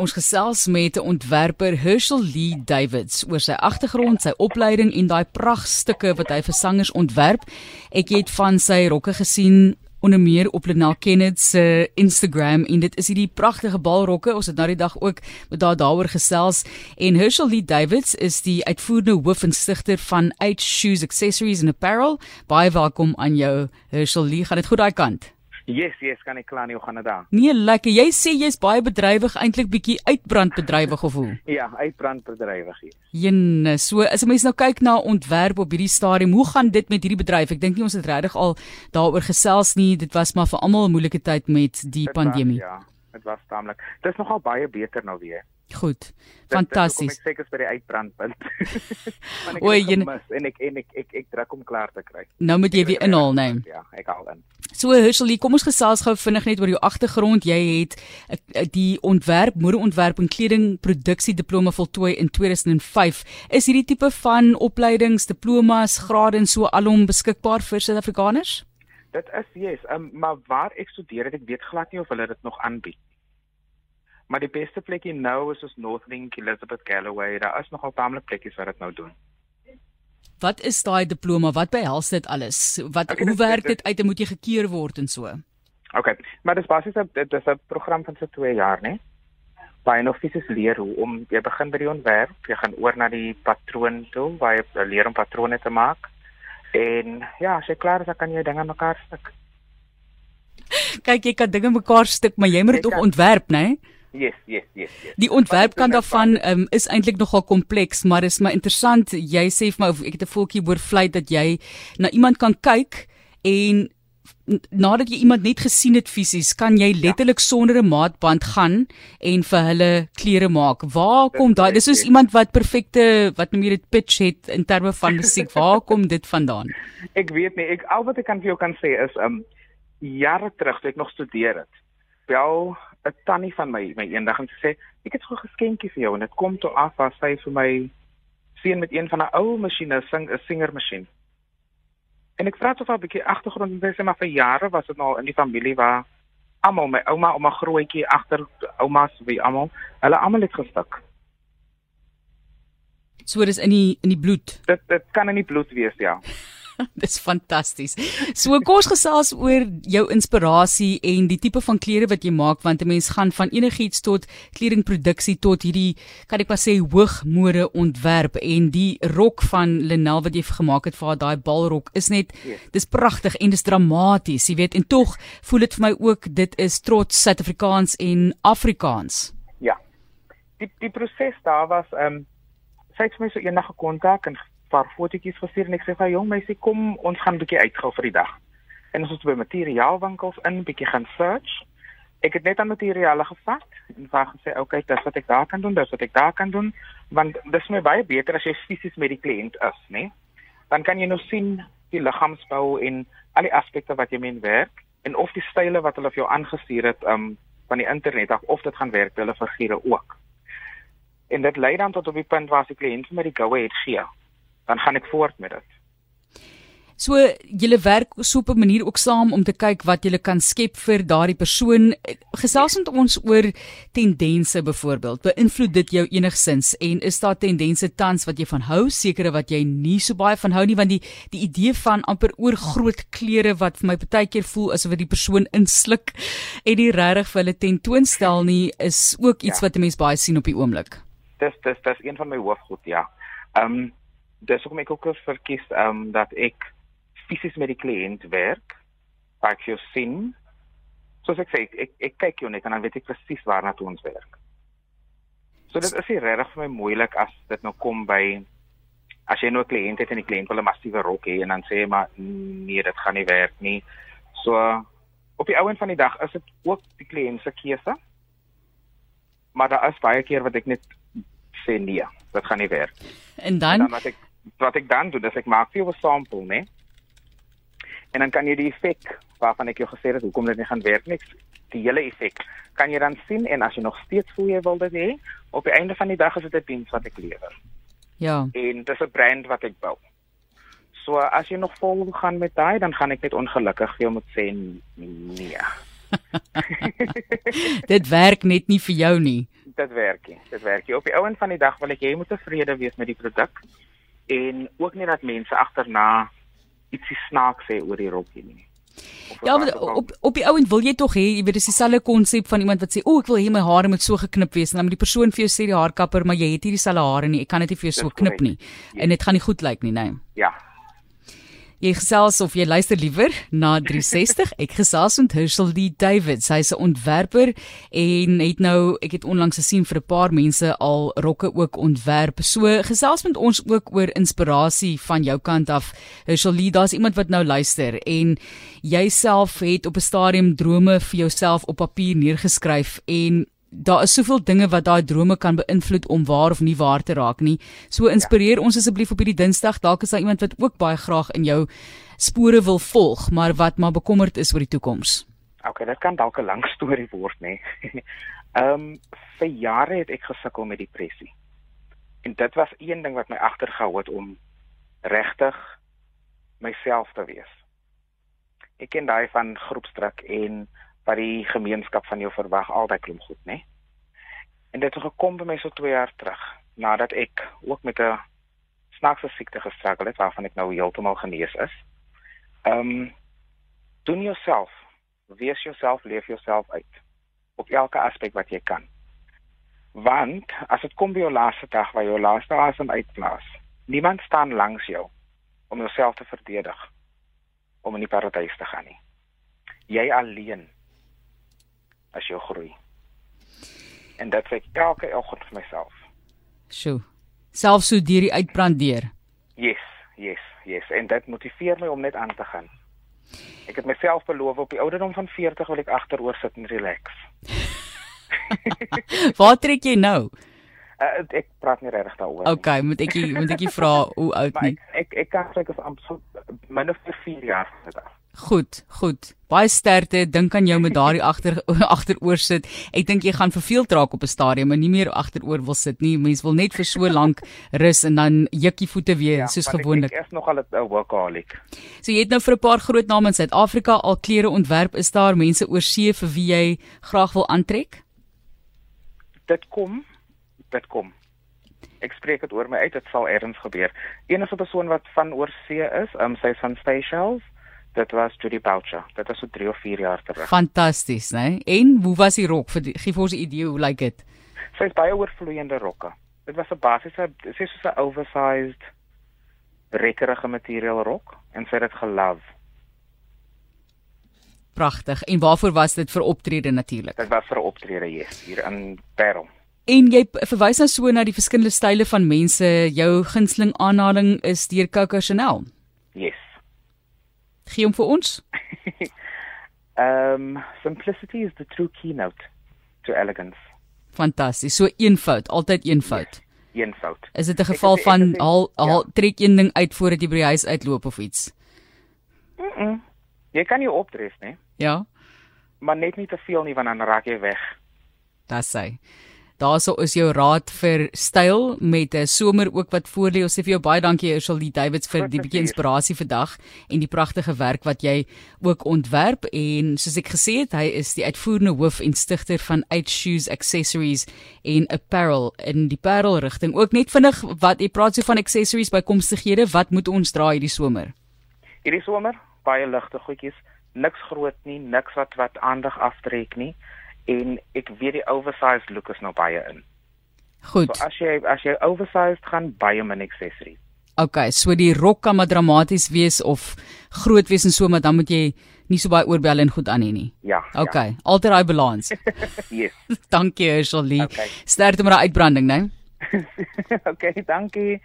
ons gesels met 'n ontwerper Herschel Lee Davids oor sy agtergrond, sy opleiding en daai pragtstukke wat hy vir sangers ontwerp. Ek het van sy rokke gesien onder meer op Lenal Kenneth se Instagram en dit is hierdie pragtige balrokke. Ons het nou die dag ook met daar daaroor gesels en Herschel Lee Davids is die uitvoerende hoof en stigter van H Shoes Accessories and Apparel. Baie welkom aan jou Herschel Lee. Gaan dit goed daai kant? Yes, yes, kan ek klaar nie dit daar? Nee, lekker. Jy sê jy's baie bedrywig, eintlik bietjie uitbrandbedrywig of hoe? Ja, uitbrandbedrywig hier. Jene, so as 'n mens nou kyk na ontwerp op hierdie stadium, hoe gaan dit met hierdie bedryf? Ek dink nie ons het regtig al daaroor gesels nie. Dit was maar vir almal 'n moeilike tyd met die Dit pandemie. Was, ja, dit was taamlik. Dit is nogal baie beter nou weer. Goed. Fantasties. Ek seker by die uitbrandpunt. Oei, jene- en ek en ek ek, ek druk om klaar te kry. Nou moet jy weer inhaal, nee. Ja, ek haal in. So Herschel, kom ons gesels gou vinnig net oor jou agtergrond. Jy het eh, die ontwerp, modeontwerp en kledingproduksie diploma voltooi in 2005. Is hierdie tipe van opleidings, diplomas, grade en so alom beskikbaar vir Suid-Afrikaners? Dit is yes, um, maar waar ek studeer het, ek weet glad nie of hulle dit nog aanbied. Maar die beste plekkie nou is ons Northlink, Elizabeth Galloway. Daar is nogal taamlik plekkies wat dit nou doen. Wat is daai diploma? Wat behels dit alles? Wat Okay, hoe werk dit- uit en moet jy gekeur word en so? Okay, maar dis basies 'n dit is 'n program van so 2 jaar, né? Waar jy nog fisies leer hoe om jy begin by die ontwerp, jy gaan oor na die patroon toe waar jy leer om patrone te maak. En ja, as jy klaar is, dan kan jy dinge mekaar stik. Kyk, jy kan dinge mekaar stik, maar jy moet dit ook ontwerp, né? Yes, yes, yes, yes. Die ontwerp Maar kan daarvan um, is eintlik nogal kompleks, maar is my interessant. Jy sê vir my of ek het 'n voeltjie hoor vlei dat jy na iemand kan kyk en nadat jy iemand net gesien het fisies, kan jy letterlik ja. sonder 'n maatband gaan en vir hulle klere maak. Waar kom daai? Dis soos iemand wat perfekte wat noem jy dit pitch het in terme van musiek. Waar kom dit vandaan? Ek weet nie, ek al wat ek kan vir jou kan sê is um jare terug toe ek nog studeer het. Bel 'n tannie van my my eendag en sy sê ek het so 'n geskenkie vir jou en dit kom toe af as sy vir my seën met een van 'n ou masjiene sing 'n singermasjien. En ek vra toe vir 'n bietjie agtergrond en sê maar vir jare was dit nou in die familie waar almal my ouma, ouma grootjie agter oumas wie almal, hulle almal het gestik. So dis in die in die bloed. Dit dit kan in die bloed wees, ja. Dis fantasties. So kom ons gesels oor jou inspirasie en die tipe van klere wat jy maak want 'n mens gaan van enigiets tot kledingproduksie tot hierdie kan ek maar sê hoogmode ontwerp en die rok van Lenel wat jy gemaak het vir haar daai balrok is net Yes. dis pragtig en dis dramaties, jy weet en tog voel dit vir my ook dit is trots Suid-Afrikaans en Afrikaans. Ja. Die die proses daar was ehm um, sy het my so eendag gekontak en paar fotootjies gestuur en ek sê vir jong meisie kom ons gaan 'n bietjie uitgou vir die dag. En ons het by materiaalwinkels in bietjie gaan search. Ek het net aan materiale gevat en vir gesê, "Oké, okay, dis wat ek daar kan doen, dis wat ek daar kan doen." Want dis my baie beter as jy fisies met die kliënt is, né? Dan kan jy nou sien die liggaamsbou en al die aspekte wat jy mee werk en of die style wat hulle vir jou aangestuur het um van die internet af of dit gaan werk by hulle figure ook. En dit lei dan tot op die punt waar as die kliënt vir my die go ahead gee, dan gaan ek voort met dit. So julle werk so op 'n manier ook saam om te kyk wat julle kan skep vir daardie persoon. Gesels met ons oor tendense byvoorbeeld. Beïnvloed dit jou enigsins en is daar tendense tans wat jy van hou, sekere wat jy nie so baie van hou nie want die die idee van amper oor groot klere wat vir my baie keer voel asof dit die persoon insluk en nie regtig vir hulle tentoonstel nie is ook iets Ja. wat 'n mens baie sien op die oomblik. Dis dis dis een van my hoofgoed, ja. Ehm um, dis hoekom ek ook verkies ehm um, dat ek fisies met die kliënt werk. Ek jou sien. Soos ek sê, ek ek, ek kyk jou net en dan weet ek presies waarna toe ons werk. So dit is nie regtig vir my moeilik as dit nou kom by as jy nou 'n kliënt het en die kliënt wil 'n massiewe rok hê en dan sê jy maar nee, dit gaan nie werk nie. So op die ouend van die dag is dit ook die kliënt se keuse. Maar daar is baie keer wat ek net sê nee, dit gaan nie werk. En En dan dan wat ek wat ek dan doen, is ek maak vir jou 'n sample, né? En dan kan jy die effek waarvan ek jou gesê het hoekom dit nie gaan werk nie, die hele effek kan jy dan sien en as jy nog steeds voel jy wil dit hê, op die einde van die dag is dit 'n diens wat ek lewer. ja. En dis 'n brand wat ek bou. So as jy nog vol gaan met daai, dan gaan ek net ongelukkig vir jou moet sê nee. Dit werk net nie vir jou nie. dit werk nie. Dit werk nie. Op die ouend van die dag wil ek jy moet tevrede wees met die produk en ook nie dat mense agterna ietsie snaaks sê oor die rokkie nie. Ja, maar op op die ouend wil jy tog hê, jy weet dis dieselfde konsep van iemand wat sê, "O, ek wil hê my hare moet so geknip wees." En dan moet die persoon vir jou sê die haarkapper, "Maar jy het nie dieselfde hare nie. Ek kan dit nie vir jou so knip nie." En dit gaan nie goed lyk nie, nee. Ja, Jy gesels of jy luister liewer na 360. Ek gesels met Herschel D Davids. Hy's 'n ontwerper en het nou ek het onlangs gesien vir 'n paar mense al rokke ook ontwerp. So gesels met ons ook oor inspirasie van jou kant af. Herschel D, daar's iemand wat nou luister en jouself het op 'n stadium drome vir jouself op papier neergeskryf en daar is soveel dinge wat daai drome kan beïnvloed om waar of nie waar te raak nie. So inspireer ja. ons asseblief op hierdie Dinsdag. Dalk is daar iemand wat ook baie graag in jou spore wil volg, maar wat maar bekommerd is oor die toekoms. OK, dit kan dalk 'n lang storie word, nê. Ehm um, vir jare het ek gesukkel met depressie. En dit was een ding wat my agtergehou het om regtig myself te wees. Ek ken daai van groepsdruk en wat die gemeenskap van jou verwag altyd klop goed, né? En dit het gekom by my so 2 jaar terug, nadat ek ook met 'n snaakse siekte gestruggle het waarvan ek nou heeltemal genees is. Ehm um, doen jouself, wees jouself, leef jouself uit op elke aspek wat jy kan. Want as dit kom by jou laaste dag waar jou laaste asem uitblaas, niemand staan langs jou om jouself te verdedig om in die paradys te gaan nie. Jy alleen as jy groei. En dit sê elke oggend vir myself. Sjoe. Selfs so deur die uitbrand deur. Yes, yes, yes. En dit motiveer my om net aan te gaan. Ek het myself beloof op die ouderdom van 40 wil ek agteroor sit en relax. Waar trek jy nou? Uh, ek praat nie regtig daaroor. Okay, moet ek moet ek vra hoe oud nie? Ek ek, ek kan sê ek is absoluut minder vir 4 jaar vandag. Goed, goed. Baie sterkte. Dink aan jou met daardie agter agteroor sit. Ek dink jy gaan verveeld raak op 'n stadium en nie meer agteroor wil sit nie. Mense wil net vir so lank rus en dan jukkie voete weer ja, soos gewoonlik. Ek is nog al 'n workaholic. So jy het nou vir 'n paar groot name in Suid-Afrika al klere ontwerp. Is daar mense oor see vir wie jy graag wil aantrek? Dit kom. Dit kom. Ek spreek dit oor my uit. Dit sal erns gebeur. Enige persoon wat van oor see is, um, sy van Seychelles Dit was Judy Boucher. Dit was so 3 of 4 jaar terug. Fantasties, né? Nee? En hoe was die rok vir gee vir ons 'n idee hoe lyk like dit? Sy het baie oorvloeiende rokke. Dit was 'n basiese sy is so 'n oversized rekkerige materiaal rok en sy het dit gelove. Pragtig. En waarvoor was dit vir optrede natuurlik? Dit was vir 'n optrede yes, hier in Parel. En jy verwys nou so na die verskillende style van mense. Jou gunsteling aanhaling is deur Coco Chanel. Yes gee hom vir ons? um simplicity is the true keynote to elegance. Fantasties. So eenvoud, altyd eenvoud. Yes, eenvoud. Is dit 'n geval ek van haal haal ja. trek een ding uit voordat jy by die huis uitloop of iets? Mm. -mm. Jy kan jou opdref, né? Ja. Maar net nie te veel nie want dan raak jy weg. Dis sy. Daarso is jou raad vir styl met 'n somer ook wat voor lê. Ons sê vir jou baie dankie Ursula Davids vir die bietjie inspirasie vandag en die pragtige werk wat jy ook ontwerp en soos ek gesê het, hy is die uitvoerende hoof en stigter van Eight Shoes Accessories en Apparel in die Parel rigting. Ook net vinnig wat jy praat so van accessories bykomstighede, wat moet ons dra hierdie somer? Hierdie somer baie ligte goedjies, niks groot nie, niks wat wat aandag aftrek nie en ek weet die oversized look is nou baie in. Goed. So as jy as jy oversized gaan baie min accessories. Okay, so die rok kan maar dramaties wees of groot wees en so maar dan moet jy nie so baie oorbel en goed aan hê nie. Ja. Okay, ja. altyd daai balans. yes. dankie Lee. Okay. Sterkte met daai uitbranding, né? okay, dankie.